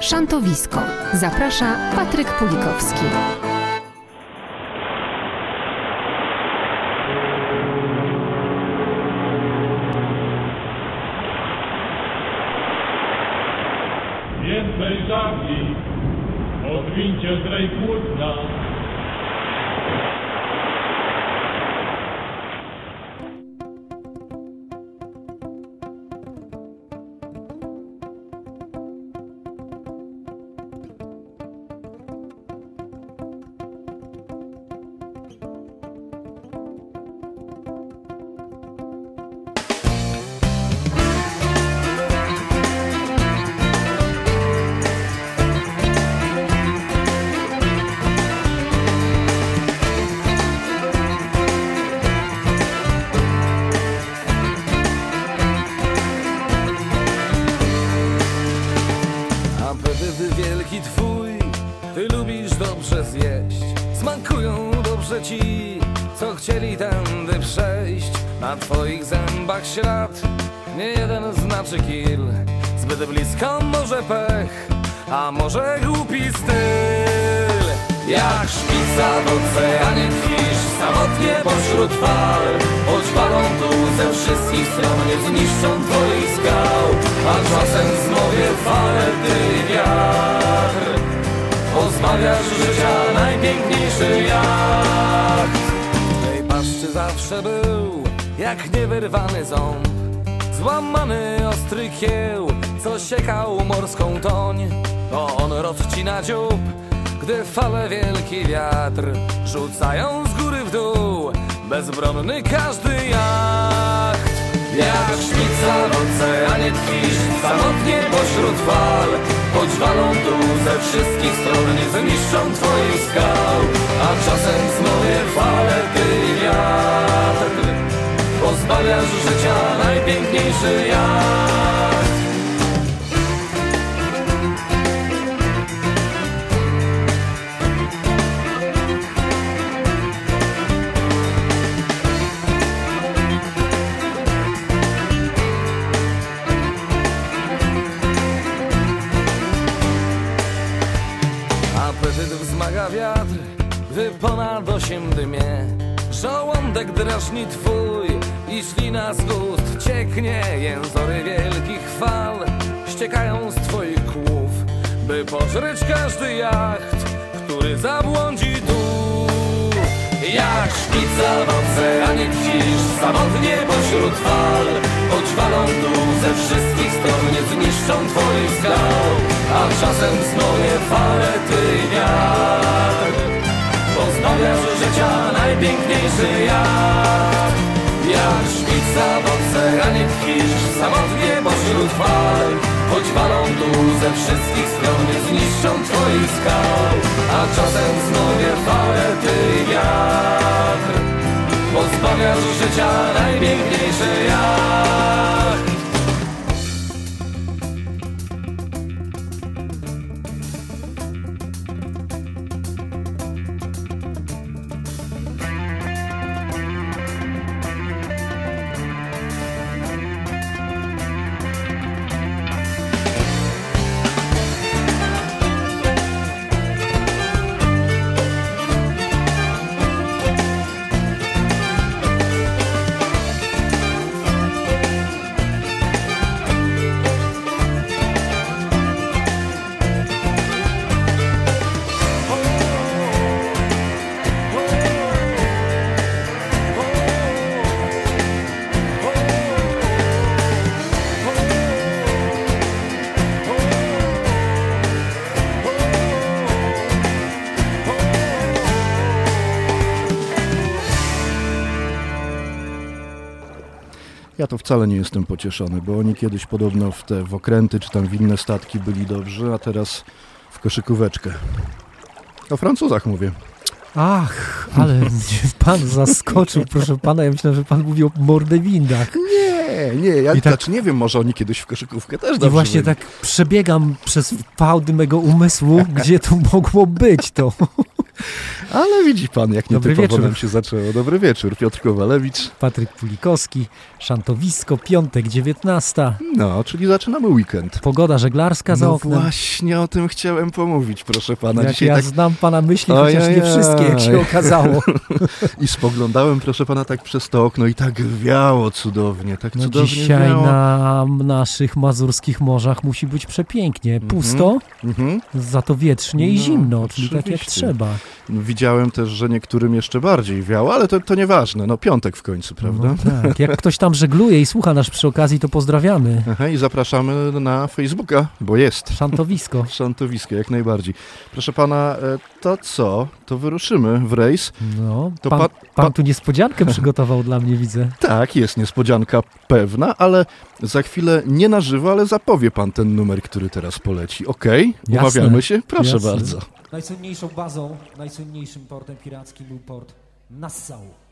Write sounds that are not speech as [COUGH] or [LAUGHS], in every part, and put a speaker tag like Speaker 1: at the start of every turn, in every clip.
Speaker 1: Szantowisko. Zaprasza Patryk Pulikowski.
Speaker 2: Może głupi styl. Jak szpica w oceanie tchisz, samotnie pośród fal. Choć falą tu ze wszystkich stron nie zniszczą twoich skał. A czasem znowie fale ty wiatr. Pozbawiasz życia najpiękniejszy jacht. Tej paszczy zawsze był, jak niewyrwany ząb. Złamany ostry kieł, co siekał morską toń To on rozcina dziób, gdy fale wielki wiatr Rzucają z góry w dół, bezbronny każdy jacht. Jak szpica w oceanie tchisz, samotnie pośród fal Choć walą tu ze wszystkich stron, nie zniszczą twoich skał. A czasem znowie fale ty wiatr Pozbawiasz życia najpiękniejszy jacht gdy ponad osiem dymie Żołądek drażni twój i ślina z ust cieknie Jęzory wielkich fal ściekają z twoich kłów By pożreć każdy jacht, który zabłądzi tu. Jak szpica w oceanie tchisz samotnie pośród fal Choć falą tu ze wszystkich stron nie zniszczą twoich skał A czasem znowie fale ty wiatr Pozbawiasz życia najpiękniejszy jacht Jak szpica w oceanie tchisz samotnie pośród fal. Choć walą tu ze wszystkich stron zniszczą twoich skał A czasem znowie fale ty wiatr. Pozbawiasz życia najpiękniejszy jacht
Speaker 3: wcale nie jestem pocieszony, bo oni kiedyś podobno w te w okręty czy tam w inne statki byli dobrzy, a teraz w koszykóweczkę. O Francuzach mówię.
Speaker 4: Ach, ale mnie [LAUGHS] pan zaskoczył, proszę pana. Ja myślałem, że pan mówi o mordewindach.
Speaker 3: Nie, nie, ja
Speaker 4: I tak-
Speaker 3: znaczy nie wiem, może oni kiedyś w koszykówkę też
Speaker 4: I
Speaker 3: dobrze
Speaker 4: właśnie
Speaker 3: byli.
Speaker 4: tak przebiegam przez fałdy mego umysłu, gdzie to mogło być to. [LAUGHS]
Speaker 3: Ale widzi pan, jak
Speaker 4: Dobry
Speaker 3: nietypowo
Speaker 4: wieczór.
Speaker 3: nam się zaczęło. Dobry wieczór, Piotr Kowalewicz.
Speaker 4: Patryk Pulikowski, Szantowisko, piątek, 19.
Speaker 3: No, czyli zaczynamy weekend.
Speaker 4: Pogoda żeglarska za
Speaker 3: No
Speaker 4: oknem.
Speaker 3: właśnie o tym chciałem pomówić, proszę pana.
Speaker 4: Jak
Speaker 3: Dzisiaj
Speaker 4: ja
Speaker 3: tak
Speaker 4: znam pana myśli, chociaż nie wszystkie, jak się okazało. [LAUGHS]
Speaker 3: i spoglądałem, proszę pana, tak przez to okno i tak wiało cudownie, tak
Speaker 4: No
Speaker 3: cudownie
Speaker 4: dzisiaj
Speaker 3: wiało.
Speaker 4: na naszych mazurskich morzach musi być przepięknie. Pusto,
Speaker 3: Mhm.
Speaker 4: za to wietrznie i
Speaker 3: No,
Speaker 4: zimno, czyli tak jak
Speaker 3: oczywiście.
Speaker 4: trzeba.
Speaker 3: Widziałem też, że niektórym jeszcze bardziej wiało, ale to, to nieważne, no piątek w końcu, prawda?
Speaker 4: No tak, jak ktoś tam żegluje i słucha nas przy okazji, to pozdrawiamy.
Speaker 3: Aha, i zapraszamy na Facebooka, bo jest.
Speaker 4: Szantowisko. [LAUGHS]
Speaker 3: Szantowisko, jak najbardziej. Proszę pana, e, to co? To wyruszymy w rejs.
Speaker 4: No,
Speaker 3: To
Speaker 4: pan,
Speaker 3: pa-
Speaker 4: pan
Speaker 3: pa-
Speaker 4: tu niespodziankę przygotował dla mnie, widzę. [LAUGHS]
Speaker 3: Tak, jest niespodzianka pewna, ale za chwilę nie na żywo, ale zapowie pan ten numer, który teraz poleci. Okej?
Speaker 4: Jasne.
Speaker 3: Umawiamy się? Proszę
Speaker 4: Jasne.
Speaker 3: bardzo.
Speaker 5: Najsłynniejszą bazą, najsłynniejszym portem pirackim był port Nassau.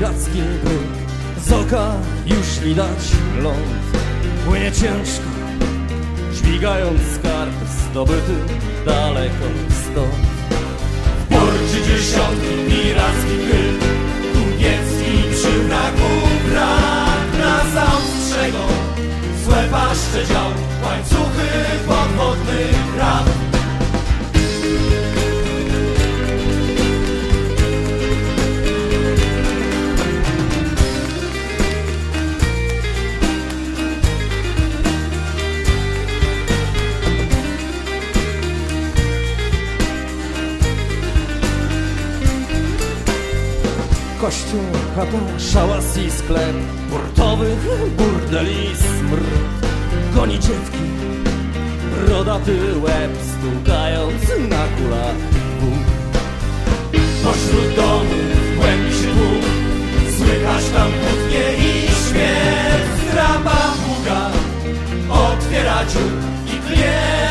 Speaker 6: Wraca piracki bryk Z oka już widać ląd. Płynie ciężko Dźwigając skarb zdobyty daleko stąd.
Speaker 7: Porczy dziesiątki piracki pyl Kupiecki przy wraku brak. Na zaostrzego Złe paszcze dział Łańcuchy podwodnych bram
Speaker 6: Kościół, chata, szałas i sklep Portowych burdeli smród Goni dziewki Brodaty łeb Stukając na wód
Speaker 7: Pośród domów głębi się Słychać tam kłótnie i śmierć. Zdraba długa Otwiera i tnie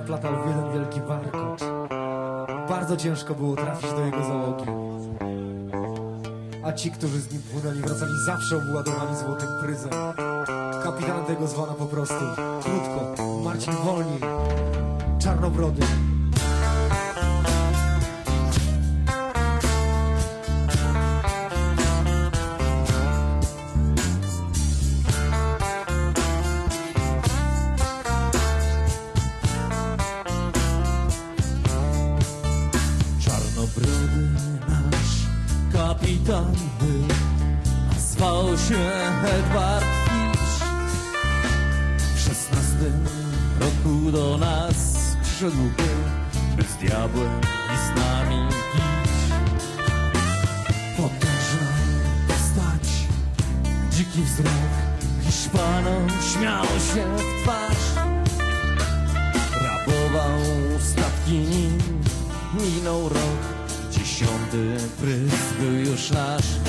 Speaker 5: zaplatał w jeden wielki warkocz. Bardzo ciężko było trafić do jego załogi. A ci, którzy z nim płynęli, wracali zawsze obładowani złotym pryzem. Kapitanem tego zwano po prostu, krótko, Marcin czarnobrody.
Speaker 6: Czarnobrody kapitan był, a zwał się Edward Fitch. każdym roku do nas przyszedłby, by z diabłem i z nami pić.
Speaker 5: Potężna postać, dziki wzrok,
Speaker 6: Hiszpanom śmiał się w twarz Rabował statki nim Minął rok Dziesiąty był już nasz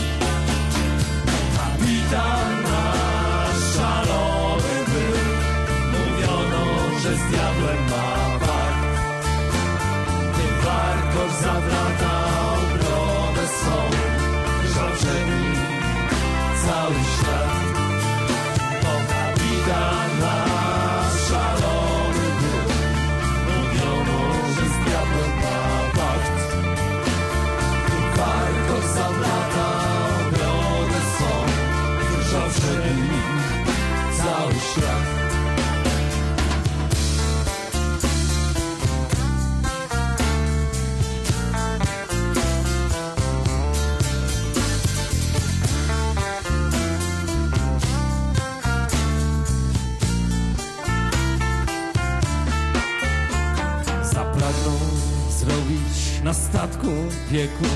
Speaker 6: piekło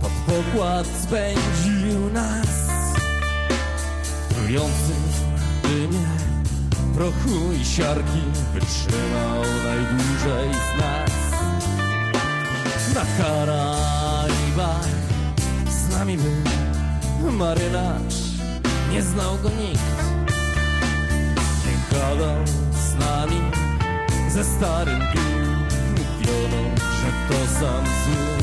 Speaker 6: Pod pokład spędził nas. Trujący dymie prochu i siarki Wytrzymał najdłużej z nas. Na Karaibach z nami był marynarz Nie znał go nikt. Nie gadał z nami ze starym pił Mówiono, że to sam zły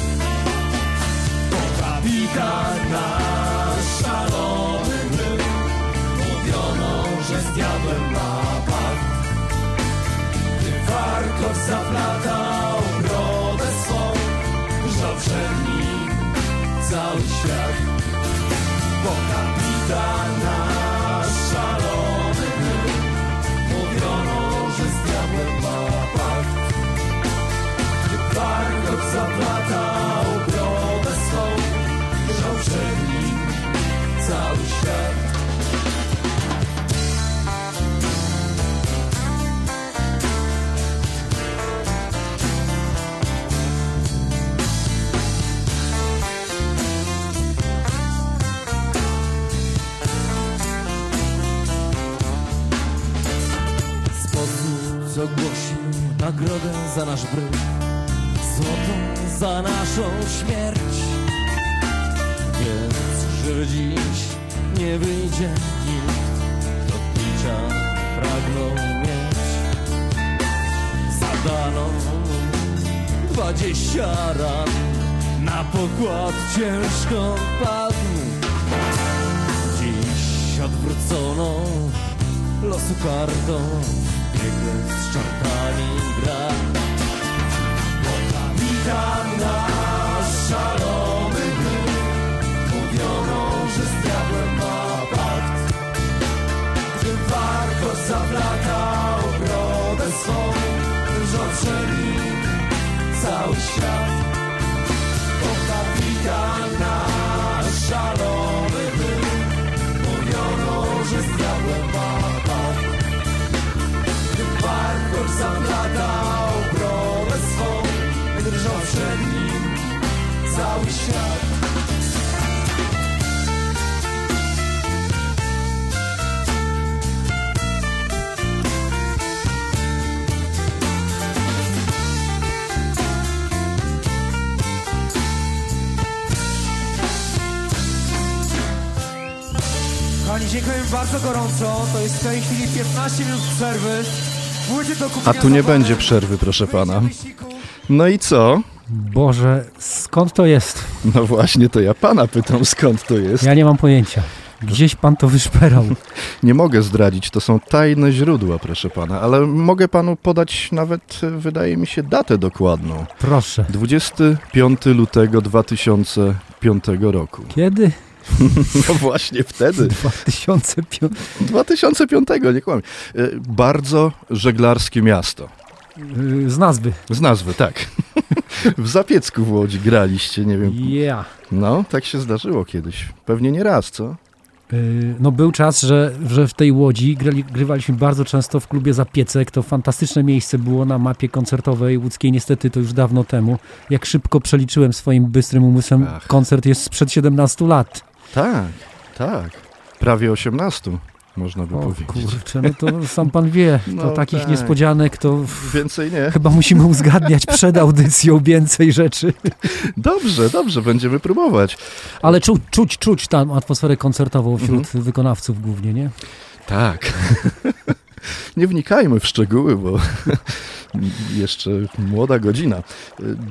Speaker 8: Bo kapitan nasz szalony był Mówiono, że z diabłem ma pakt Gdy warkosz zaplatał brodę swą nim cały świat Bo kapitan nasz
Speaker 6: Sposób ogłosił nagrodę za nasz bryk Złotą za naszą śmierć. Więc że dziś nie wyjdzie nikt Kto picia pragnął mieć. Zadano dwadzieścia ran Na pokład ciężko padł. Dziś odwrócono losu kartą Czarkami gra
Speaker 8: Kapitan nasz szalony był Mówiono, że z diabłem ma pakt Gdy warkosz zaplatał
Speaker 5: bardzo gorąco. To jest w tej chwili 15 minut przerwy.
Speaker 3: A tu nie będzie przerwy, proszę pana. No i co?
Speaker 4: Boże, skąd to jest?
Speaker 3: No właśnie, to ja pana pytam, skąd to jest.
Speaker 4: Ja nie mam pojęcia. Gdzieś pan to wyszperał. [LAUGHS]
Speaker 3: Nie mogę zdradzić, to są tajne źródła, proszę pana, ale mogę panu podać nawet, wydaje mi się, datę dokładną.
Speaker 4: Proszę.
Speaker 3: 25 lutego 2005 roku.
Speaker 4: Kiedy? [LAUGHS]
Speaker 3: No właśnie wtedy,
Speaker 4: 2005.
Speaker 3: 2005, nie kłamie. E, Bardzo żeglarskie miasto.
Speaker 4: Yy, Z nazwy.
Speaker 3: Z nazwy, tak. [LAUGHS] W Zapiecku w Łodzi graliście, nie wiem.
Speaker 4: Yeah.
Speaker 3: No, tak się zdarzyło kiedyś. Pewnie nie raz, co?
Speaker 4: Yy, No był czas, że, że w tej Łodzi grali, grywaliśmy bardzo często w klubie Zapiecek. To fantastyczne miejsce było na mapie koncertowej łódzkiej. Niestety to już dawno temu. Jak szybko przeliczyłem swoim bystrym umysłem,
Speaker 3: Ach.
Speaker 4: koncert jest sprzed 17 lat.
Speaker 3: Tak, tak. Prawie 18, można by
Speaker 4: O
Speaker 3: powiedzieć.
Speaker 4: kurczę, no to [LAUGHS] sam pan wie, to
Speaker 3: No
Speaker 4: takich
Speaker 3: tak.
Speaker 4: niespodzianek to
Speaker 3: Więcej nie.
Speaker 4: chyba musimy uzgadniać przed [LAUGHS] audycją więcej rzeczy.
Speaker 3: Dobrze, dobrze, będziemy próbować.
Speaker 4: Ale czuć, czuć, czuć tam atmosferę koncertową wśród
Speaker 3: Mhm.
Speaker 4: wykonawców głównie, nie?
Speaker 3: Tak. [LAUGHS] Nie wnikajmy w szczegóły, bo [LAUGHS] jeszcze młoda godzina.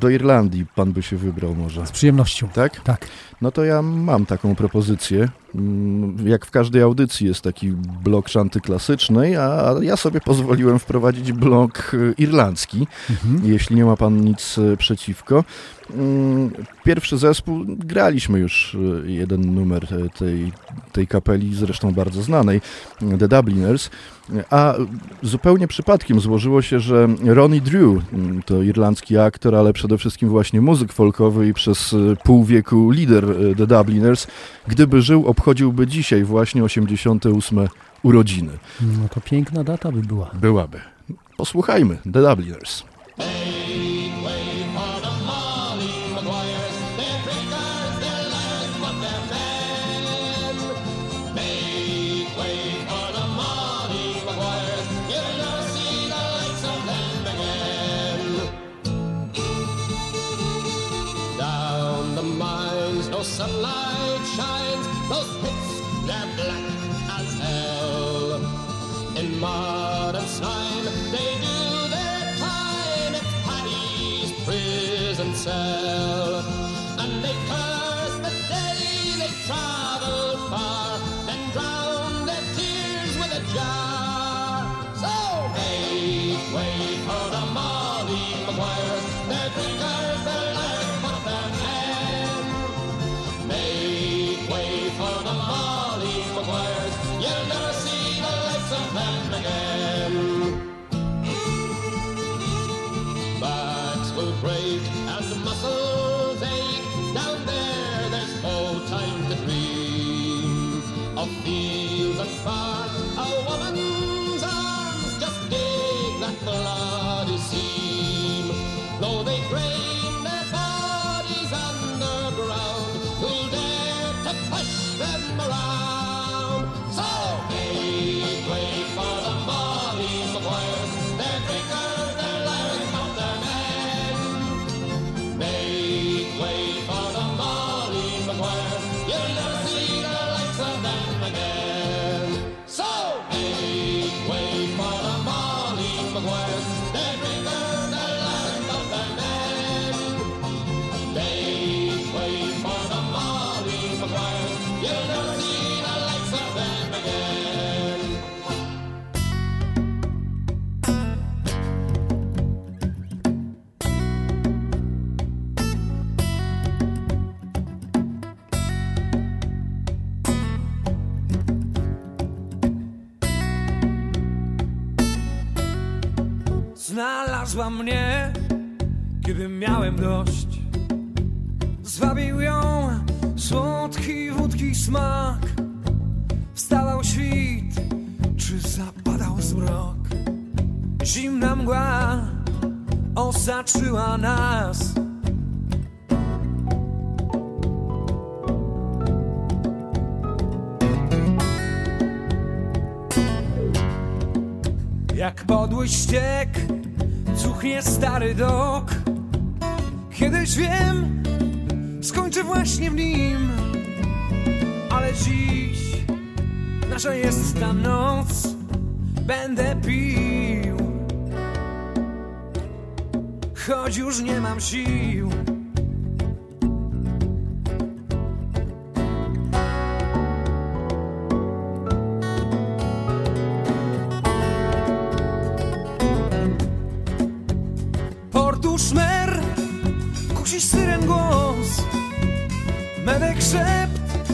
Speaker 3: Do Irlandii pan by się wybrał może.
Speaker 4: Z przyjemnością.
Speaker 3: Tak?
Speaker 4: Tak.
Speaker 3: No to ja mam taką propozycję. Mm, Jak w każdej audycji jest taki blok szanty klasycznej, a ja sobie pozwoliłem wprowadzić blok y, irlandzki,
Speaker 4: Mhm.
Speaker 3: jeśli nie ma pan nic y, przeciwko. Pierwszy zespół, graliśmy już y, jeden numer y, tej, tej kapeli, zresztą bardzo znanej, y, The Dubliners, y, a zupełnie przypadkiem złożyło się, że Ronnie Drew, mm, to irlandzki aktor, ale przede wszystkim właśnie muzyk folkowy i przez y, pół wieku lider y, The Dubliners, gdyby żył, obchodziłby dzisiaj właśnie 88 urodziny.
Speaker 4: No to piękna data by była.
Speaker 3: Byłaby. Posłuchajmy, The Dubliners.
Speaker 9: Muscles ache. Down there, there's no time to dream of fields
Speaker 8: Będę pił. Choć już nie mam sił. Portu szmer, kusi syren głos. Medek szept,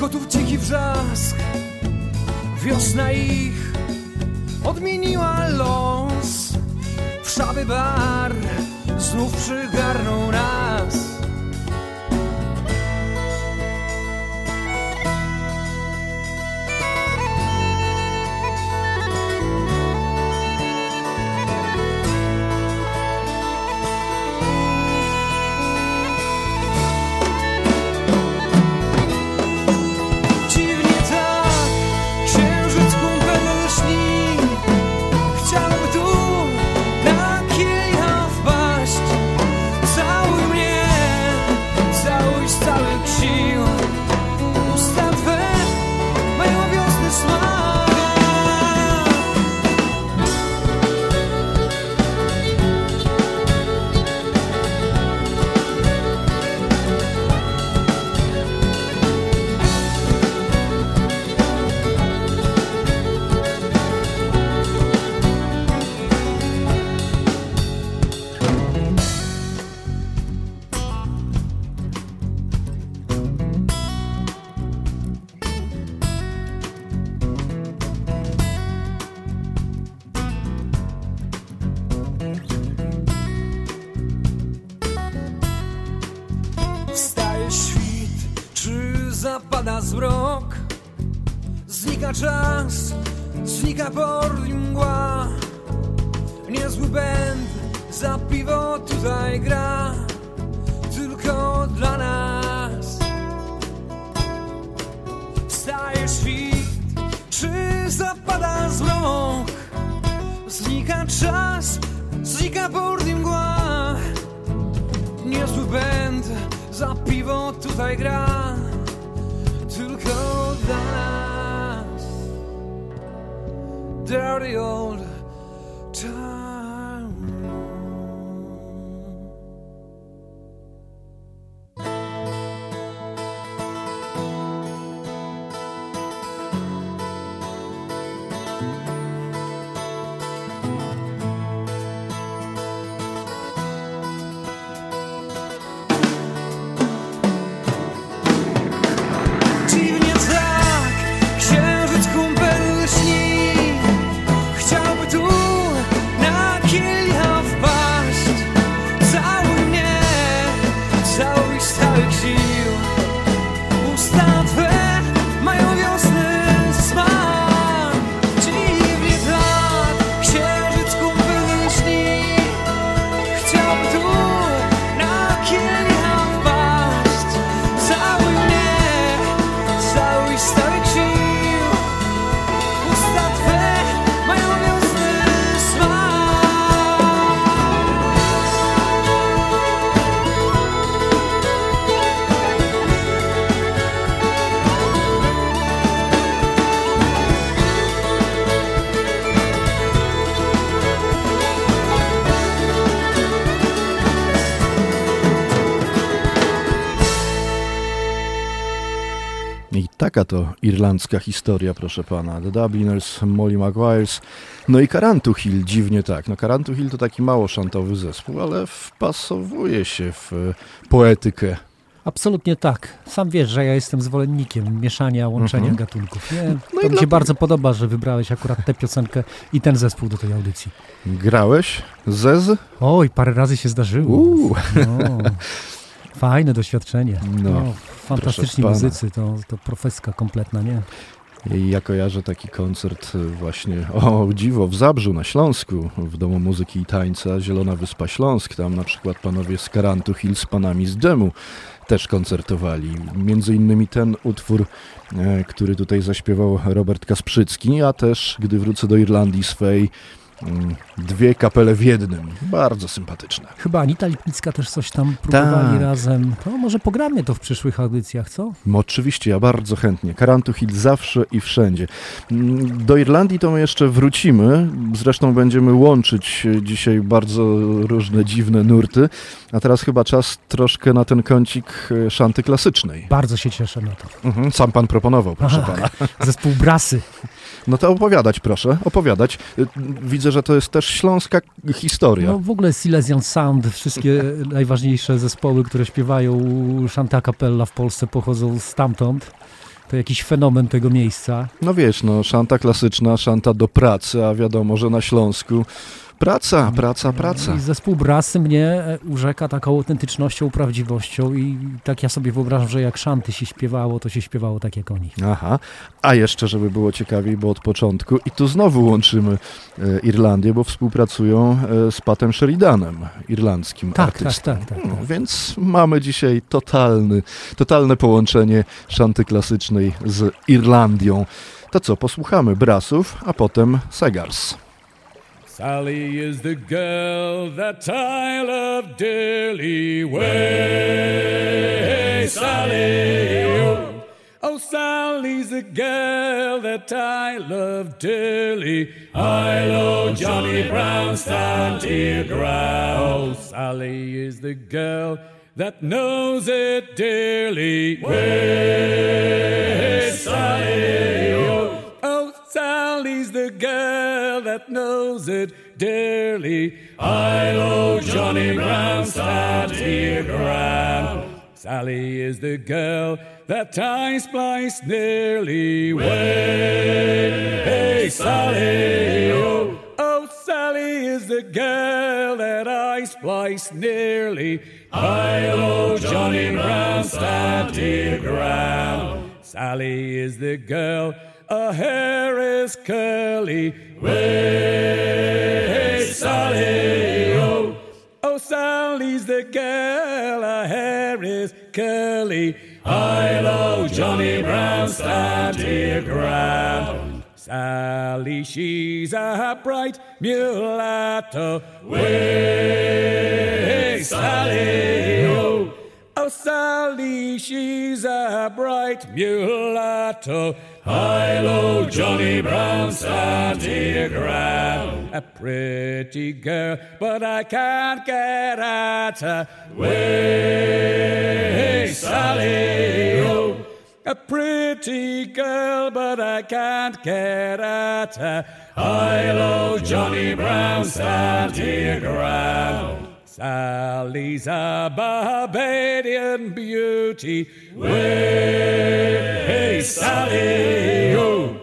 Speaker 8: kotów dziki wrzask. Wiosna ich odmieniła los Wszaby bar znów przygarnął nas zapada zmrok Znika czas, znika bord i mgła. Niezły band za piwo tutaj gra. Tylko dla nas. Wstaje świt, czy zapada zmrok Znika czas, znika bord i mgła. Niezły band za piwo tutaj gra Dirty old
Speaker 3: taka to irlandzka historia, proszę pana. The Dubliners, Molly Maguires, no i Karantu Hill, dziwnie tak. No Karantu Hill to taki mało szantowy zespół, ale wpasowuje się w e, poetykę.
Speaker 4: Absolutnie tak. Sam wiesz, że ja jestem zwolennikiem mieszania, łączenia
Speaker 3: Mhm.
Speaker 4: gatunków. Nie?
Speaker 3: No
Speaker 4: to mi się bardzo podoba, że wybrałeś akurat tę piosenkę i ten zespół do tej audycji.
Speaker 3: Grałeś? Zez?
Speaker 4: Oj, parę razy się zdarzyło.
Speaker 3: Uuu.
Speaker 4: No, [LAUGHS] fajne doświadczenie.
Speaker 3: No,
Speaker 4: No, fantastyczni muzycy, to, to profeska kompletna, nie?
Speaker 3: I ja kojarzę taki koncert e, właśnie, o dziwo, w Zabrzu na Śląsku, w Domu Muzyki i Tańca, Zielona Wyspa Śląsk. Tam na przykład panowie z Karantu Hill z panami z dżemu też koncertowali. Między innymi ten utwór, e, który tutaj zaśpiewał Robert Kasprzycki, a też, gdy wrócę do Irlandii swej, dwie kapele w jednym. Bardzo sympatyczne.
Speaker 4: Chyba Anita Lipnicka też coś tam próbowali
Speaker 3: Tak.
Speaker 4: razem. To może pogramy to w przyszłych audycjach, co?
Speaker 3: No, Oczywiście, ja bardzo chętnie. Karantu Hill zawsze i wszędzie. Mm, Do Irlandii to my jeszcze wrócimy. Zresztą będziemy łączyć dzisiaj bardzo różne dziwne nurty. A teraz chyba czas troszkę na ten kącik e, szanty klasycznej.
Speaker 4: Bardzo się cieszę na to.
Speaker 3: Mhm, sam pan proponował, proszę
Speaker 4: Aha.
Speaker 3: pana. [LAUGHS]
Speaker 4: Zespół Brasy.
Speaker 3: No to opowiadać proszę, opowiadać. E, Widzę, że to jest też śląska historia.
Speaker 4: No w ogóle Silesian Sound, wszystkie [LAUGHS] najważniejsze zespoły, które śpiewają Shanta Capella w Polsce pochodzą stamtąd. To jakiś fenomen tego miejsca.
Speaker 3: No wiesz, no szanta klasyczna, szanta do pracy, a wiadomo, że na Śląsku praca, praca, praca.
Speaker 4: I zespół Brasy mnie e, urzeka taką autentycznością, prawdziwością i tak ja sobie wyobrażam, że jak szanty się śpiewało, to się śpiewało tak jak oni.
Speaker 3: Aha, a jeszcze, żeby było ciekawiej, bo od początku, i tu znowu łączymy e, Irlandię, bo współpracują e, z Patem Sheridanem, irlandzkim
Speaker 4: Tak, tak,
Speaker 3: artystą.
Speaker 4: tak, tak.
Speaker 3: No, więc mamy dzisiaj totalny, totalne połączenie szanty klasycznej z Irlandią. To co, posłuchamy Brasów, a potem Segars.
Speaker 10: Sally is the girl that I love dearly. Way, Sally. Oh, oh, Sally's the girl that I love dearly. I love Johnny Brown, stand here ground. Oh, Sally is the girl that knows it dearly. Way, Sally. Oh, Sally's the girl that knows it dearly. I love Johnny Brown, here ground. Sally is the girl that I splice nearly. Way, hey, Sally. Oh, oh, Sally is the girl that I splice nearly. I love Johnny Brown, here ground. Sally is the girl, her hair is curly. Way, Sally, oh. Oh, Sally's the girl, her hair is curly. Hi-lo, Johnny Brown, stand your ground. Sally, she's a bright mulatto. Way, Sally, oh. Oh, Sally, she's a bright mulatto. Hi-lo, Johnny Brown, stand your ground. A pretty girl, but I can't get at her. Way, Sally, oh. A pretty girl, but I can't get at her. Hi-lo, Johnny Brown, stand your ground. Sally's a Barbadian beauty. Way, hey, Sally, oh.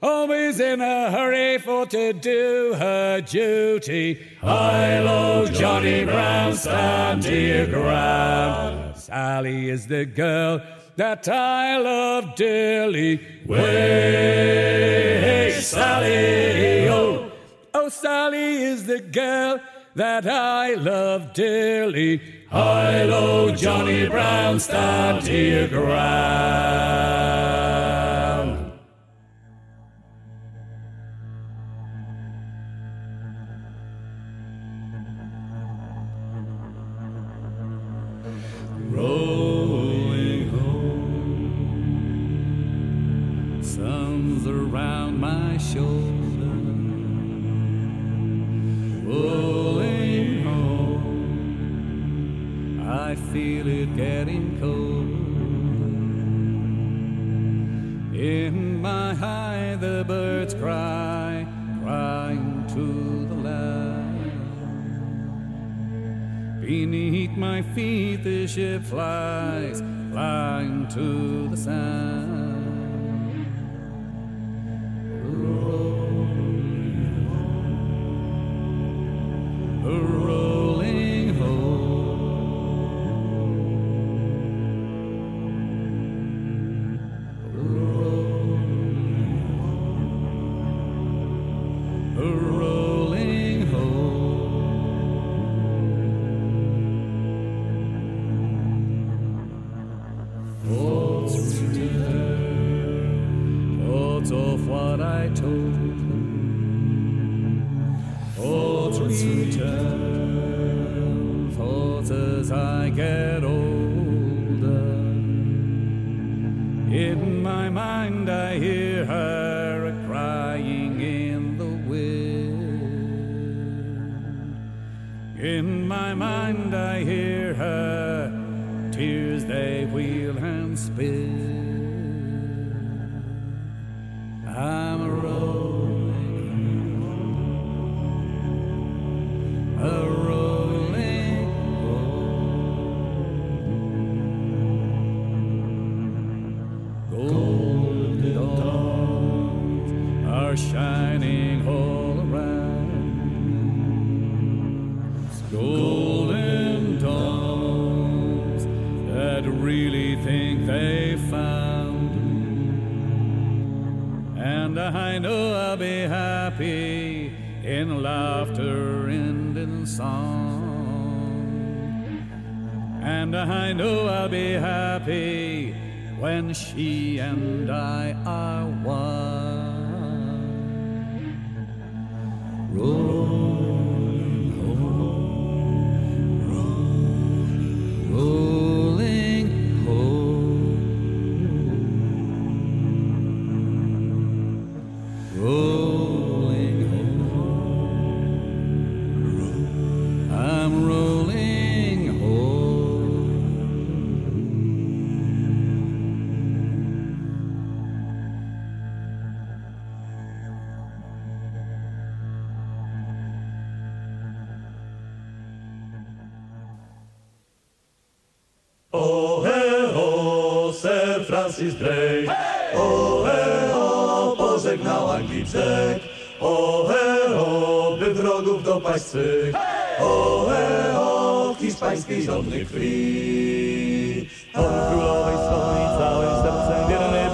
Speaker 10: Always in a hurry for to do her duty. I love Johnny Brown, stand to your ground. Sally is the girl that I love dearly. Way, hey, Sally, oh. Oh, Sally is the girl that I love dearly. Hi-lo, Johnny Brown, stand your ground. Feet, the ship flies, flying to the sun.
Speaker 11: O ho, Sir Francis Drake. O he ho, pożegnał Anglii brzeg. O he by wrogów dopaść swych. O he ho, hiszpańskiej żony krwi. Pan królowej swojej całym sercem wierny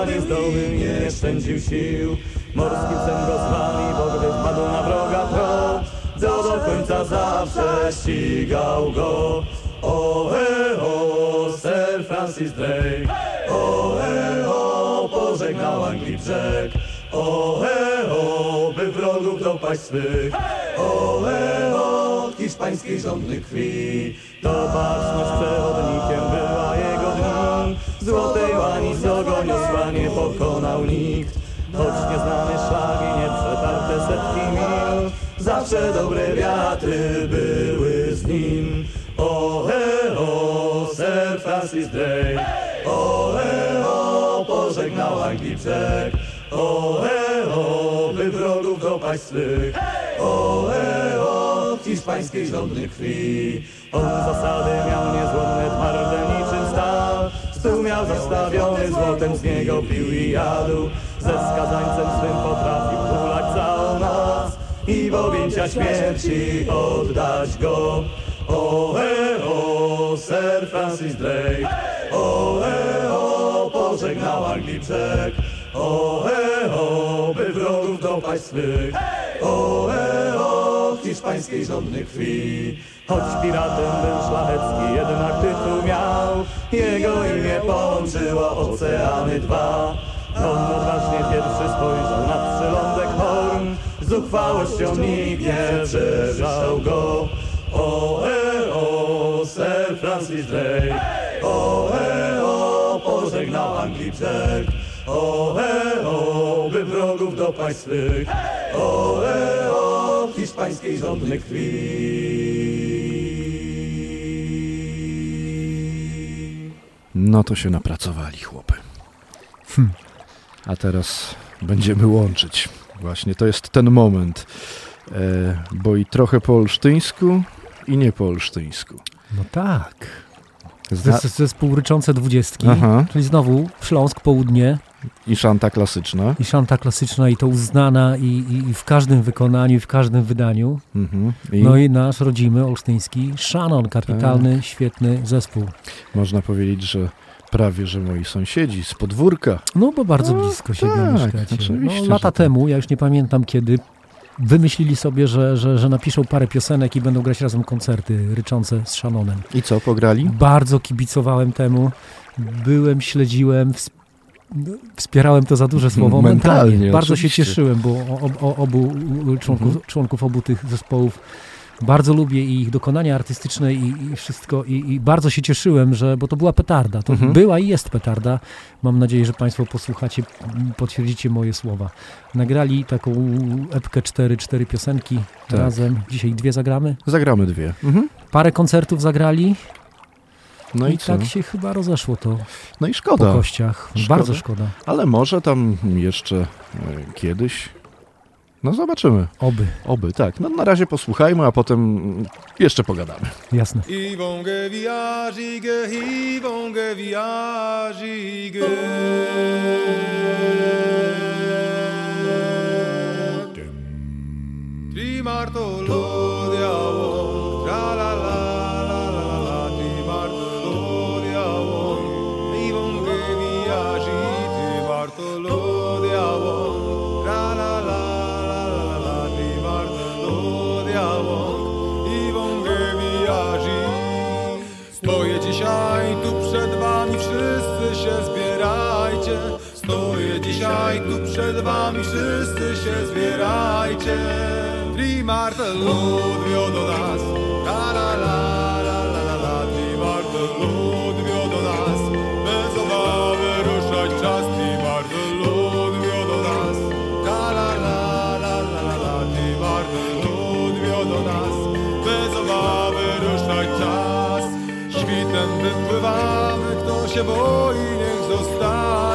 Speaker 12: a niezdolny nie szczędził sił. Morski sen go zwali, bo gdy wpadł na wroga trop, to do końca zawsze ścigał go. O, he, o, Sir Francis Drake, o, he, o, pożegnał Anglii brzeg. O, he, o, by wrogów dopaść swych, o, he, o, hiszpańskiej żądny krwi. To baczność przewodnikiem była jego dni, złotej łani z ogoniosła nie pokonał nikt. Choć nieznane szlaki, nieprzetarte setki mil, zawsze dobre wiatry były Sir Francis Drake, o, pożegnał Anglii brzeg. O, he, o, by wrogów dopaść swych, o, he, o, hiszpańskiej żądny krwi. On zasady miał niezłomne, twarde niczym stal, stół miał zastawiony złotem, z niego pił i jadł. Ze skazańcem swym potrafił hulać całą noc i w objęcia śmierci oddać go. O, he, o, Sir Francis Drake, o, he, o, pożegnał Anglii brzeg. O, he, o, by wrogów dopaść swych, o, he, o, hiszpańskiej żądny krwi. Choć piratem był szlachecki, jednak tytuł miał, jego imię połączyło oceany dwa. On odważnie pierwszy spojrzał na przylądek Horn, z uchwałością nikt nie przewyższał go. Francis Drake, o, he, o, pożegnał Anglii. O, he, o, by wrogów dopaść swych, o, he, o, hiszpańskiej żądny krwi.
Speaker 3: No to się napracowali chłopy. A teraz będziemy łączyć. Właśnie to jest ten moment. E, bo i trochę po olsztyńsku i nie po olsztyńsku.
Speaker 4: No tak.
Speaker 3: Zna-
Speaker 4: Zes- Zespół Ryczące Dwudziestki,
Speaker 3: Aha.
Speaker 4: czyli znowu Śląsk, Południe
Speaker 3: I szanta klasyczna.
Speaker 4: i szanta klasyczna i to uznana i, i, i w każdym wykonaniu, i w każdym wydaniu.
Speaker 3: Mhm. I
Speaker 4: No i nasz rodzimy olsztyński Shannon, kapitalny, świetny zespół.
Speaker 3: można powiedzieć, że prawie, że moi sąsiedzi z podwórka.
Speaker 4: No bo bardzo
Speaker 3: No,
Speaker 4: blisko siebie
Speaker 3: tak,
Speaker 4: mieszkacie. No, lata
Speaker 3: tak.
Speaker 4: temu, ja już nie pamiętam kiedy, wymyślili sobie, że, że, że napiszą parę piosenek i będą grać razem koncerty ryczące z Shannonem.
Speaker 3: I co, pograli?
Speaker 4: Bardzo kibicowałem temu. Byłem, śledziłem, ws- wspierałem to za duże słowo.
Speaker 3: Mentalnie,
Speaker 4: Mentalnie. Bardzo
Speaker 3: oczywiście.
Speaker 4: się cieszyłem, bo o, o, obu członków,
Speaker 3: Mhm.
Speaker 4: członków obu tych zespołów bardzo lubię i ich dokonania artystyczne i, i wszystko i, i bardzo się cieszyłem, że, bo to była petarda. To
Speaker 3: Mhm.
Speaker 4: była i jest petarda. Mam nadzieję, że Państwo posłuchacie, potwierdzicie moje słowa. Nagrali taką epkę 4, cztery piosenki
Speaker 3: Tak.
Speaker 4: razem. Dzisiaj dwie zagramy.
Speaker 3: Zagramy dwie. Mhm.
Speaker 4: Parę koncertów zagrali.
Speaker 3: No i,
Speaker 4: I tak się chyba rozeszło to
Speaker 3: No i
Speaker 4: po
Speaker 3: szkoda.
Speaker 4: kościach.
Speaker 3: Szkoda.
Speaker 4: Bardzo szkoda.
Speaker 3: Ale może tam jeszcze e, kiedyś. No zobaczymy.
Speaker 4: Oby.
Speaker 3: Oby, tak. No na razie posłuchajmy, a potem jeszcze pogadamy.
Speaker 4: Jasne.
Speaker 13: Ils vont Dzisiaj tu przed wami, wszyscy się zbierajcie. Trimartel odwiodo nas, la la la la la la la. Trimartel odwiodo nas, bez obawy ruszać czas. Trimartel odwiodo nas, la la la la la la la. Trimartel odwiodo nas, bez obawy ruszać czas. Świtem wypływamy, kto się boi, niech zostanie.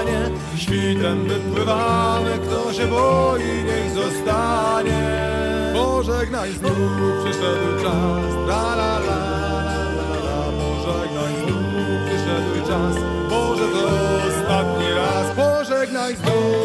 Speaker 13: Świtem wypływamy, kto się boi, niech zostanie. Pożegnaj znów, przyszedł czas, la la la la. Pożegnaj znów, przyszedł czas, może to ostatni raz. Pożegnaj znów,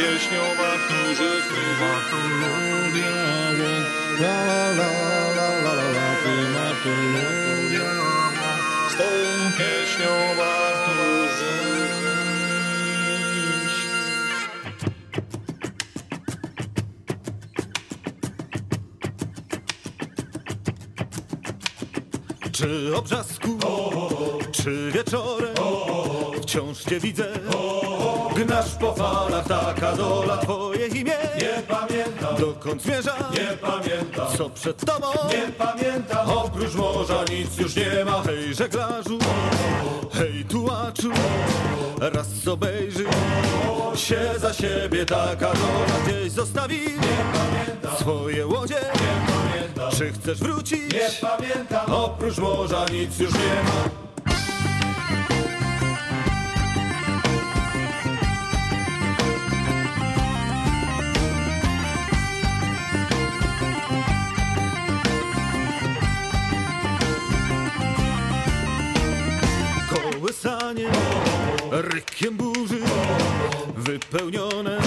Speaker 8: pieśnią Bartuże śpiewa tu lubię La la la la la la la ty ma tu lubię Z tą pieśnią Bartuże
Speaker 14: Czy obrzasku, czy wieczorem wciąż cię widzę? Gnasz po falach, taka dola twoje imię.
Speaker 8: Nie pamiętam,
Speaker 14: Dokąd zmierza?
Speaker 8: nie pamiętam
Speaker 14: Co przed tobą?
Speaker 8: Nie pamiętam,
Speaker 14: Oprócz morza nic już nie ma. Hej żeglarzu, hej tułaczu, raz obejrzyj się za siebie taka dola gdzieś zostawi swoje łodzie. Czy chcesz wrócić?
Speaker 8: nie pamiętam
Speaker 14: Oprócz morza nic już nie ma. Rykiem burzy wypełnione.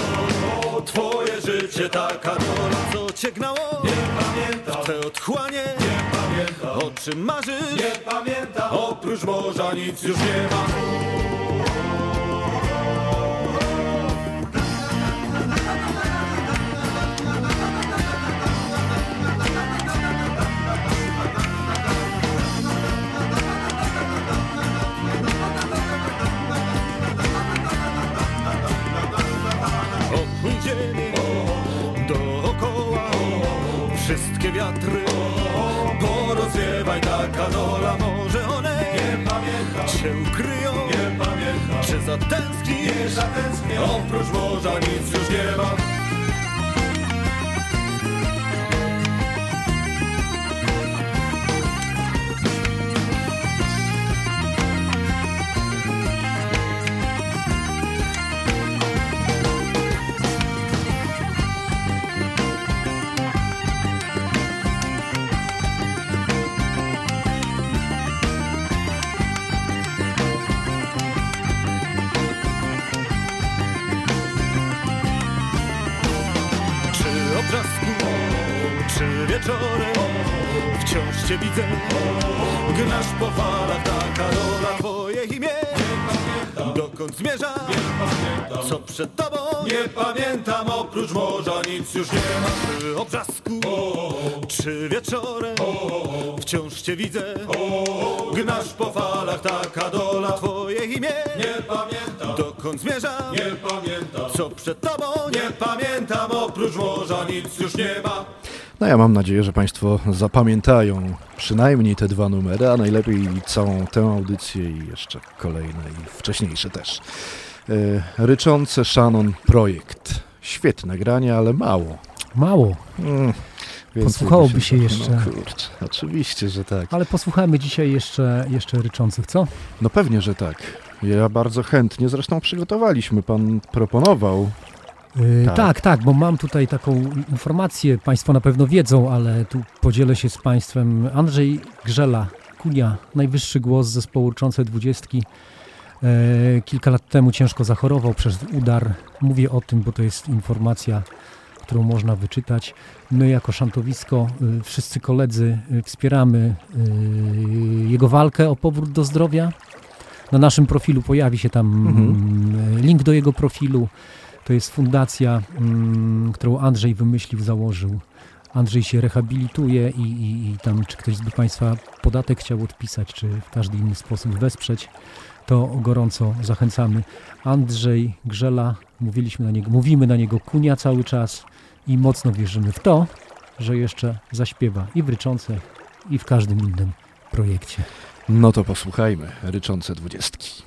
Speaker 14: Twoje życie taka dola, co cię gnało? W te otchłanie? O czym marzysz?
Speaker 8: Nie pamiętam,
Speaker 14: Oprócz morza nic już nie ma wiatry. Porozwiewaj Taka dola może one Cię ukryją.
Speaker 8: Nie pamiętam.
Speaker 14: Czy zatęsknisz?
Speaker 8: Zatęsknię,
Speaker 14: Oprócz morza nic już nie ma widzę. Gnasz po falach taka dola Twoje imię Dokąd zmierza? Co przed tobą?
Speaker 8: nie pamiętam
Speaker 14: Oprócz morza nic już nie ma. Czy obrzasku, czy wieczorem? Wciąż cię widzę. Gnasz po falach taka dola Twoje imię
Speaker 8: Nie pamiętam,
Speaker 14: Dokąd zmierza?
Speaker 8: nie pamiętam.
Speaker 14: Co przed tobą? Nie pamiętam, oprócz morza nic już nie ma.
Speaker 3: No ja mam nadzieję, że Państwo zapamiętają przynajmniej te dwa numery, a najlepiej całą tę audycję i jeszcze kolejne i wcześniejsze też. E, Ryczące Shannon Projekt. Świetne granie, ale mało.
Speaker 4: Mało.
Speaker 3: Mm,
Speaker 4: Posłuchałoby
Speaker 3: by
Speaker 4: się jeszcze.
Speaker 3: No kurczę, oczywiście, że tak.
Speaker 4: Ale posłuchajmy dzisiaj jeszcze, jeszcze ryczących, co?
Speaker 3: No pewnie, że tak. Ja bardzo chętnie, zresztą przygotowaliśmy, pan proponował.
Speaker 4: Yy,
Speaker 3: Tak.
Speaker 4: tak. tak, bo mam tutaj taką informację, Państwo na pewno wiedzą, ale tu podzielę się z Państwem. Andrzej Grzela, Kunia, najwyższy głos zespołu Urczące Dwudziestki. E, kilka lat temu ciężko zachorował przez udar. Mówię o tym, bo to jest informacja, którą można wyczytać. My jako szantowisko, y, wszyscy koledzy wspieramy jego walkę o powrót do zdrowia. Na naszym profilu pojawi się tam
Speaker 3: Mhm.
Speaker 4: mm, link do jego profilu. To jest fundacja, mm, którą Andrzej wymyślił, założył. Andrzej się rehabilituje i, i, i tam, czy ktoś by Państwa podatek chciał odpisać, czy w każdy inny sposób wesprzeć, to gorąco zachęcamy. Andrzej Grzela, mówiliśmy na niego, mówimy na niego kunia cały czas i mocno wierzymy w to, że jeszcze zaśpiewa i w Ryczącech, i w każdym innym projekcie.
Speaker 3: No to posłuchajmy, ryczące dwudziestki.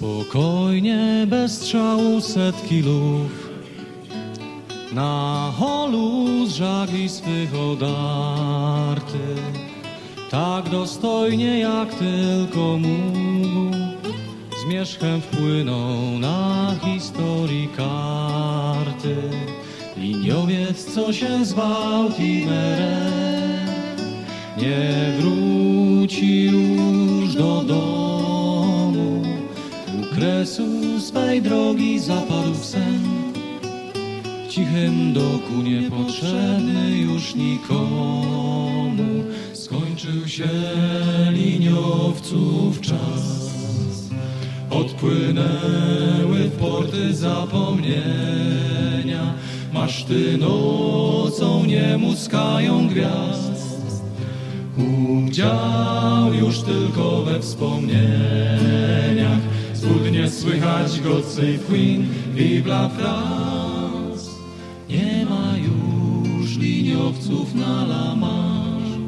Speaker 15: Spokojnie, bez strzału setki luf Na holu z żagli swych odarty. Tak dostojnie jak tylko mógł. Zmierzchem wpłynął na historii karty. Liniowiec, co się zwał Timerem Nie wróci już do domu kresu swej drogi zapadł w sen. W cichym doku niepotrzebny już nikomu. Skończył się liniowców czas. Odpłynęły w porty zapomnienia. Maszty nocą nie muskają gwiazd. Udział już tylko we wspomnieniach Zbudnie słychać God Save Queen, Vive la France Nie ma już liniowców na La Manche.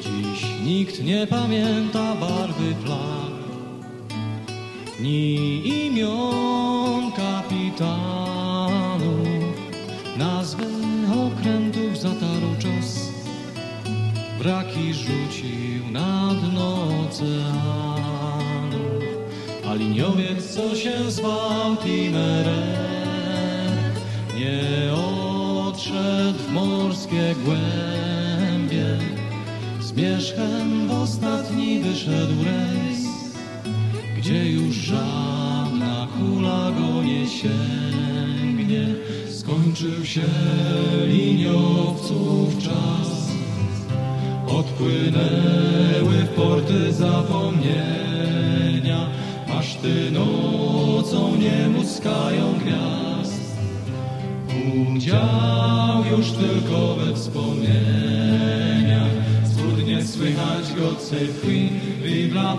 Speaker 15: Dziś nikt nie pamięta barwy flag Ni imion kapitanów Braki rzucił na dno oceanów A liniowiec, co się zwał Timerem Nie odszedł w morskie głębie. Zmierzchem w ostatni wyszedł rejs Gdzie już żadna kula go nie sięgnie. Skończył się liniowców czas Odpłynęły w porty zapomnienia. Maszty nocą nie muskają gwiazd. Udział już tylko we wspomnieniach. Zbudnie słychać Save Queen, Vive la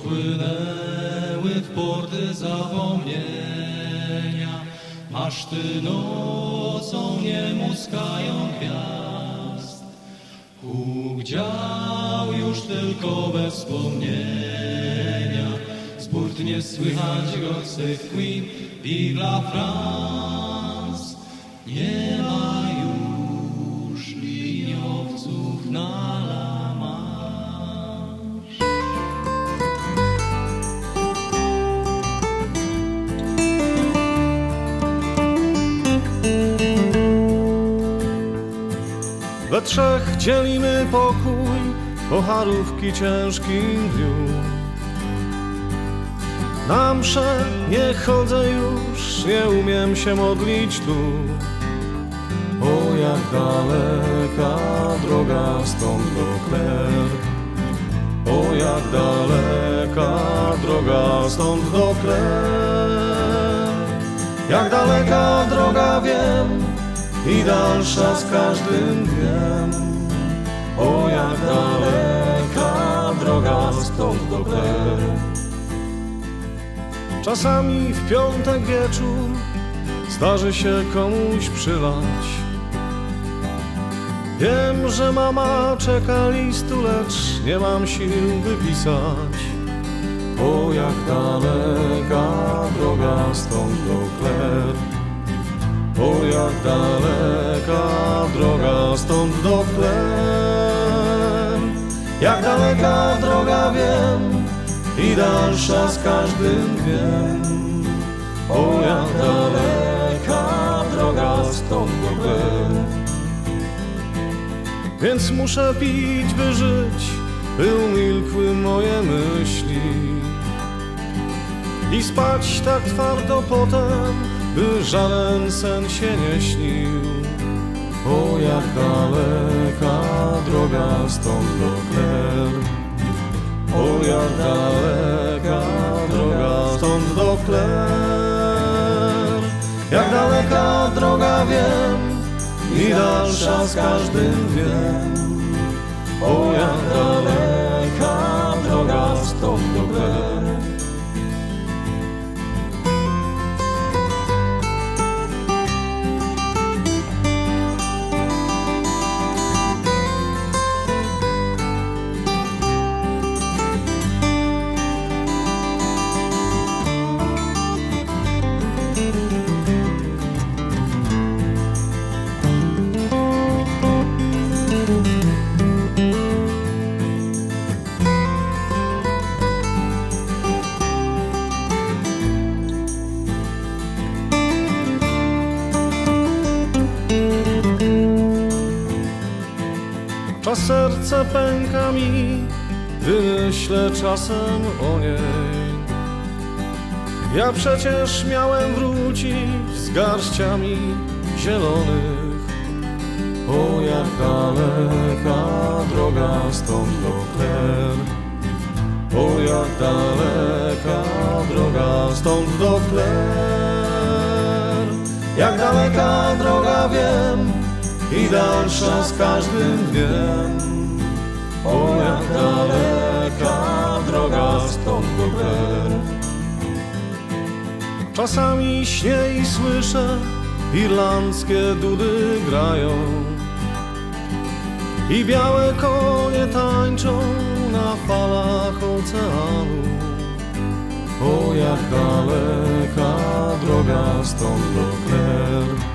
Speaker 15: Odpłynęły w porty zapomnienia Maszty nocą nie muskają gwiazd. Huk dział już tylko bez wspomnienia. Z burt nie słychać Save Queen, Vive la France
Speaker 8: dzielimy pokój po harówki ciężkim dniu. Na mszę nie chodzę już, nie umiem się modlić tu. O jak daleka droga stąd do Kler. O jak daleka droga stąd do Kler. Jak daleka droga wiem i dalsza z każdym dniem. O jak daleka droga stąd do Kler. Czasami w piątek wieczór zdarzy się komuś przylać. Wiem, że mama czeka listu, lecz nie mam sił wypisać. O jak daleka droga stąd do Kler. O jak daleka droga stąd do Kler. Jak daleka droga wiem i dalsza z każdym dniem. O jak daleka droga stąd do Kler. Więc muszę pić, by żyć, by umilkły moje myśli I spać tak twardo potem, by żaden sen się nie śnił O jak daleka droga stąd do Kler O jak daleka droga stąd do Kler Jak daleka droga wiem i dalsza z każdym dniem. O jak daleka serce pęka mi, gdy czasem o niej. Ja przecież miałem wrócić z garściami zielonych. O jak daleka droga stąd do Kler. O jak daleka droga stąd do Kler. Jak daleka droga wiem i dalsza z każdym dniem. O jak daleka droga stąd do Kler. Czasami śnię i słyszę, irlandzkie dudy grają i białe konie tańczą na falach oceanu. O jak daleka droga stąd do Kler.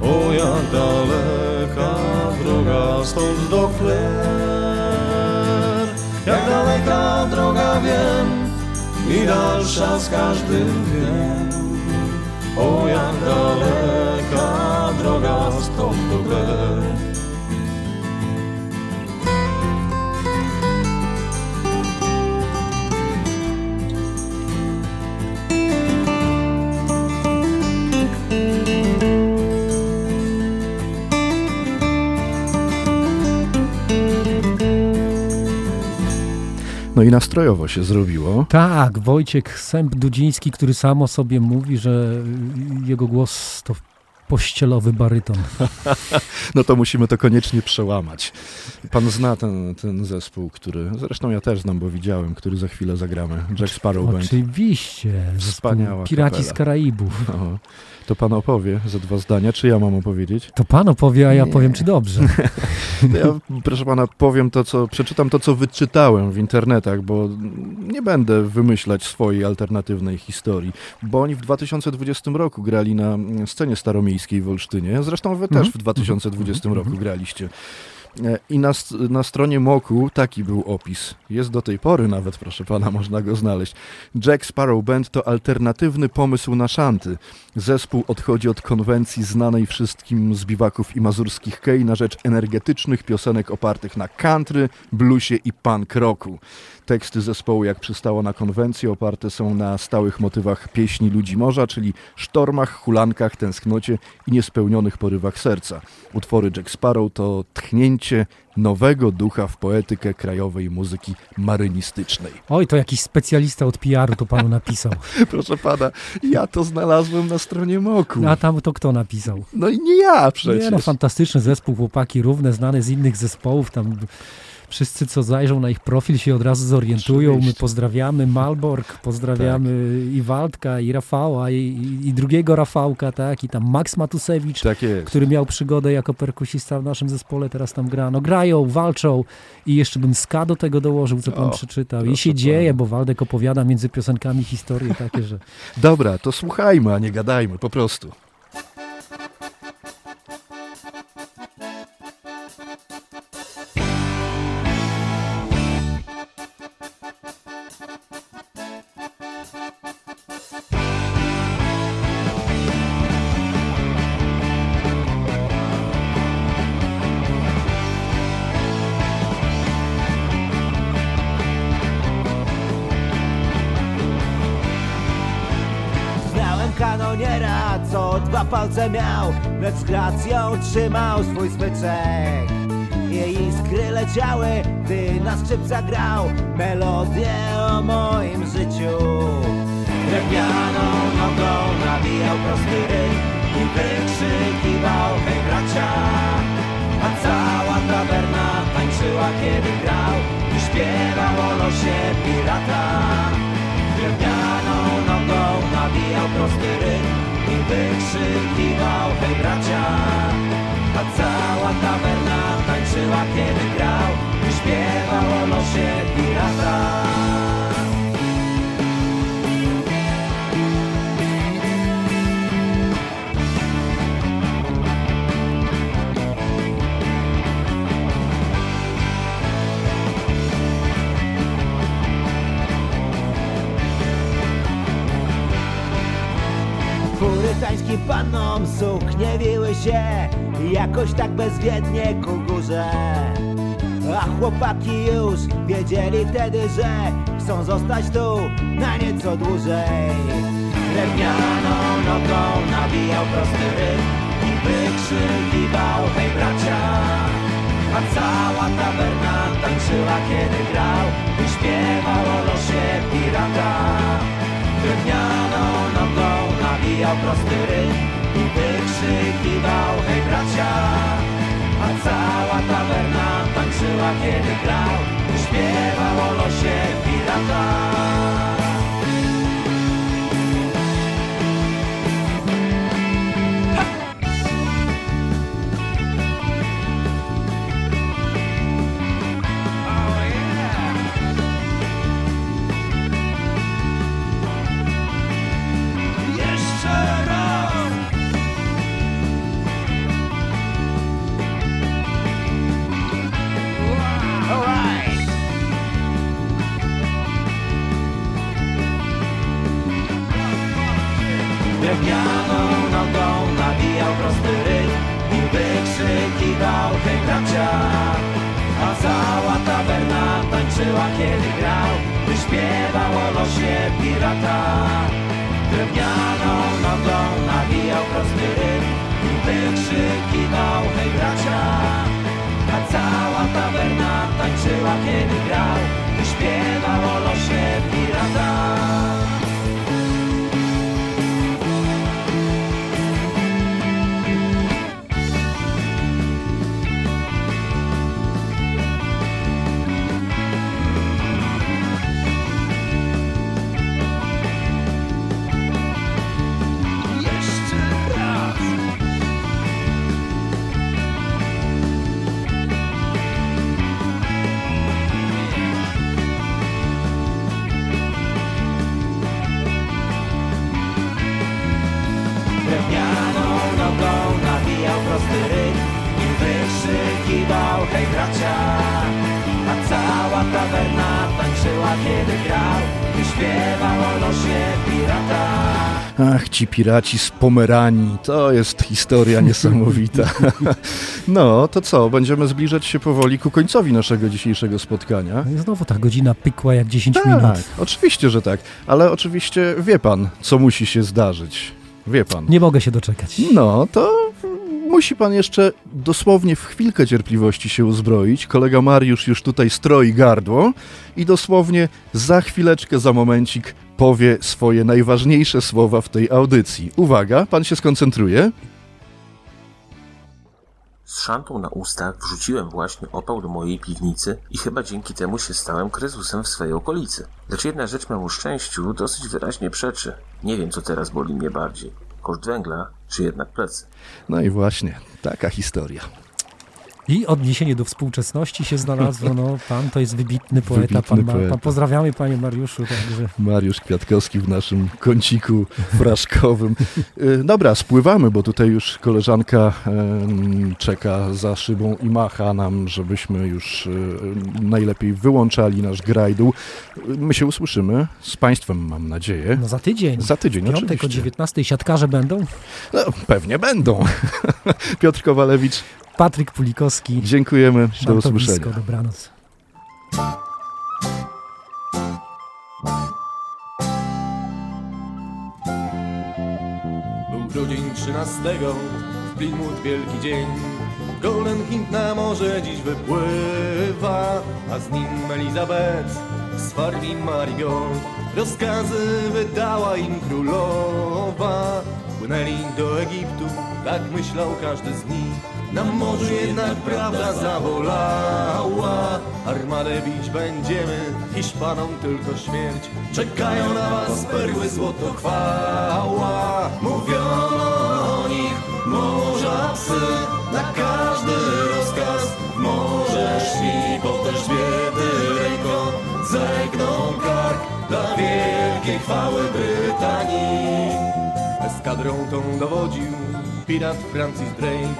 Speaker 8: O jak daleka droga stąd do Kler. Jak daleka droga wiem i dalsza z każdym dniem. O jak daleka droga stąd do Kler.
Speaker 3: No i nastrojowo się zrobiło.
Speaker 4: Tak, Wojciech Sęp-Dudziński, który sam o sobie mówi, że jego głos to pościelowy baryton. [LAUGHS]
Speaker 3: No to musimy to koniecznie przełamać. Pan zna ten, ten zespół, który, zresztą ja też znam, bo widziałem, który za chwilę zagramy. Jack Sparrow Band.
Speaker 4: Oczywiście.
Speaker 3: Wspaniała
Speaker 4: Piraci
Speaker 3: kapela.
Speaker 4: z Karaibów.
Speaker 3: No, to pan opowie ze dwa zdania, czy ja mam opowiedzieć?
Speaker 4: To pan opowie, a ja
Speaker 3: Nie.
Speaker 4: powiem, czy dobrze. [LAUGHS]
Speaker 3: Ja, proszę pana, powiem to, co przeczytam to, co wyczytałem w internetach, bo nie będę wymyślać swojej alternatywnej historii, bo oni w 2020 roku grali na scenie staromiejskiej w Olsztynie. Zresztą wy też
Speaker 4: Mhm.
Speaker 3: w 2020
Speaker 4: Mhm.
Speaker 3: roku graliście. E, I na, na stronie Moku taki był opis. Jest do tej pory nawet, proszę pana, [LAUGHS] można go znaleźć. Jack Sparrow Band to alternatywny pomysł na szanty. Zespół odchodzi od konwencji znanej wszystkim z biwaków i mazurskich kej na rzecz energetycznych piosenek opartych na country, bluesie i punk rocku. Teksty zespołu, jak przystało na konwencję, oparte są na stałych motywach pieśni ludzi morza, czyli sztormach, hulankach, tęsknocie i niespełnionych porywach serca. Utwory Jack Sparrow to tchnięcie nowego ducha w poetykę krajowej muzyki marynistycznej.
Speaker 4: Oj, to jakiś specjalista od PR-u to panu napisał. [LAUGHS]
Speaker 3: Proszę pana, ja to znalazłem na stronie Moku.
Speaker 4: A tam to kto napisał?
Speaker 3: No i nie ja przecież.
Speaker 4: Nie no, fantastyczny zespół, chłopaki równe, znane z innych zespołów, tam wszyscy co zajrzą na ich profil się od razu zorientują. My pozdrawiamy Malbork, pozdrawiamy
Speaker 3: Tak.
Speaker 4: i Waldka, i Rafała, i, i, i drugiego Rafałka, tak, i tam Max Matusewicz,
Speaker 3: Tak
Speaker 4: który miał przygodę jako perkusista w naszym zespole, teraz tam gra. No grają, walczą i jeszcze bym ska do tego dołożył, co pan
Speaker 3: O,
Speaker 4: przeczytał. I się dzieje, bo Waldek opowiada między piosenkami historie takie, że... [LAUGHS]
Speaker 3: Dobra, to słuchajmy, a nie gadajmy, po prostu.
Speaker 16: Kanoniera, co dwa palce miał Lecz z gracją trzymał swój smyczek. Jej iskry leciały, gdy na skrzypca grał Melodię o moim życiu. Drewnianą nogą nabijał prosty ryj I wykrzykiwał, hej bracia! A cała tawerna tańczyła, kiedy grał I śpiewał o losie pirata. Drewnianą prosty I wykrzykiwał, hej bracia! A cała tawerna tańczyła, kiedy grał I śpiewał o pirata Purytańskim pannom suknie wiły się Jakoś tak bezwiednie ku górze. A chłopaki już wiedzieli wtedy, że Chcą zostać tu na nieco dłużej. Drewnianą nogą nabijał prosty ryb I wykrzykiwał, hej bracia! A cała tawerna tańczyła, kiedy grał I śpiewał o losie pirata Drewnianą nogą nabijał prosty ryb I wykrzykiwał, hej bracia! A cała tawerna tańczyła, kiedy grał. I śpiewał o losie pirata Drewnianą nogą nabijał prosty ryb I wykrzykiwał, hej bracia! A cała tawerna tańczyła, kiedy grał By śpiewał o losie pirata. Drewnianą nogą nabijał prosty ryb I wykrzykiwał, hej bracia! A cała tawerna tańczyła, kiedy grał By śpiewał o losie pirata hej bracia A cała tawerna tańczyła kiedy grał Gdy śpiewał o losie pirata
Speaker 3: Ach, ci piraci z Pomeranii, to jest historia [LAUGHS] niesamowita. [LAUGHS] No, to co, będziemy zbliżać się powoli ku końcowi naszego dzisiejszego spotkania.
Speaker 4: No i znowu ta godzina pykła jak 10
Speaker 3: Tak,
Speaker 4: minut.
Speaker 3: oczywiście, że tak, ale oczywiście wie pan, co musi się zdarzyć. Wie pan.
Speaker 4: Nie mogę się doczekać.
Speaker 3: No, to musi pan jeszcze dosłownie w chwilkę cierpliwości się uzbroić. Kolega Mariusz już tutaj stroi gardło i dosłownie za chwileczkę, za momencik powie swoje najważniejsze słowa w tej audycji. Uwaga, pan się skoncentruje.
Speaker 17: Z szantą na ustach wrzuciłem właśnie opał do mojej piwnicy i chyba dzięki temu się stałem krezusem w swojej okolicy. Lecz jedna rzecz memu szczęściu dosyć wyraźnie przeczy. Nie wiem, co teraz boli mnie bardziej. Koszt węgla, czy jednak plecy.
Speaker 3: No i właśnie, taka historia.
Speaker 4: I odniesienie do współczesności się znalazło. No, pan to jest wybitny poeta.
Speaker 3: Wybitny
Speaker 4: pan, ma,
Speaker 3: poeta.
Speaker 4: pan pozdrawiamy panie Mariuszu. Także.
Speaker 3: Mariusz Kwiatkowski w naszym kąciku fraszkowym. Y, Dobra, spływamy, bo tutaj już koleżanka czeka za szybą i macha nam, żebyśmy już y, najlepiej wyłączali nasz grajdół. Y, My się usłyszymy z Państwem, mam nadzieję.
Speaker 4: No za tydzień.
Speaker 3: Za tydzień,
Speaker 4: piątek
Speaker 3: oczywiście.
Speaker 4: o 19 siatkarze będą.
Speaker 3: No, pewnie będą. [LAUGHS] Piotr Kowalewicz,
Speaker 4: Patryk Pulikowski.
Speaker 3: dziękujemy, do usłyszenia.
Speaker 4: Dobranoc.
Speaker 14: Był grudzień 13, w Plymouth wielki dzień. Golden Hind na morze dziś wypływa, a z nim Elizabeth z farmi Marigold. Rozkazy wydała im królowa. Płynęli do Egiptu, tak myślał każdy z nich. Na morzu jednak prawda zawolała. Armadę bić będziemy, Hiszpanom tylko śmierć. Czekają na was perły, złoto, chwała. Mówiono o nich, morza psy, na każdy rozkaz morze szli, bo też biedy ręką zegną kark dla wielkiej chwały Brytanii. Eskadrą tą dowodził pirat Francis Drake.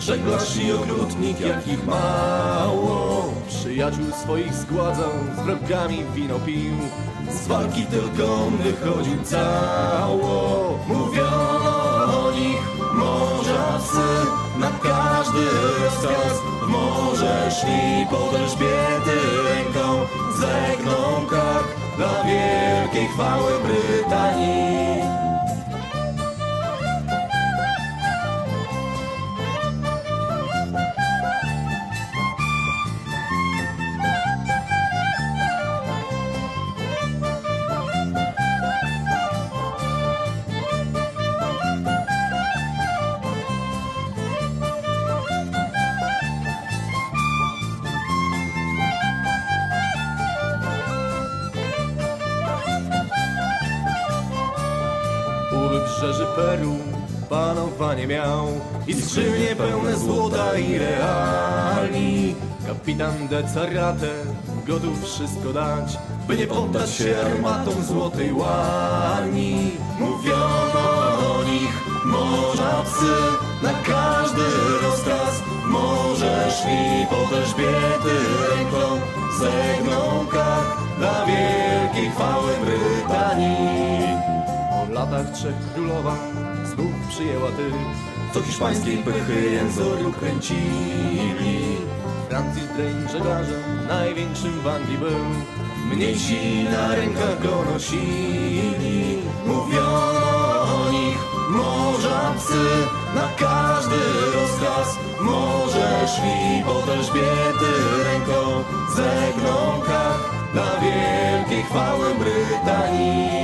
Speaker 14: Żeglarz i okrutnik jakich mało. Przyjaciół swoich zgładzał, z wrogami wino pił. Z walki tylko wychodził cało. Mówiono o nich morza psy. Na każdy rozkaz w morze szli Po Elżbiety ręką. Zegną kark Dla wielkiej chwały Brytanii panowanie miał i skrzynie pełne złota i reali. Kapitan de Carate gotów wszystko dać, by nie poddać się armatom złotej łani. Mówiono o nich morza psy, na każdy rozkaz w morze szli po Elżbiety ręką zegną kark dla wielkiej chwały Brytanii. Po latach trzech królowa znów przyjęła tych, co hiszpańskiej pychy jęzoru kręcili. Francis Drake żeglarzem największym w Anglii był, mniejsi na rękach go nosili. Mówiono o nich morza psy, na każdy rozkaz w morze szli pod Elżbiety ręką zegną kark dla wielkiej chwały Brytanii.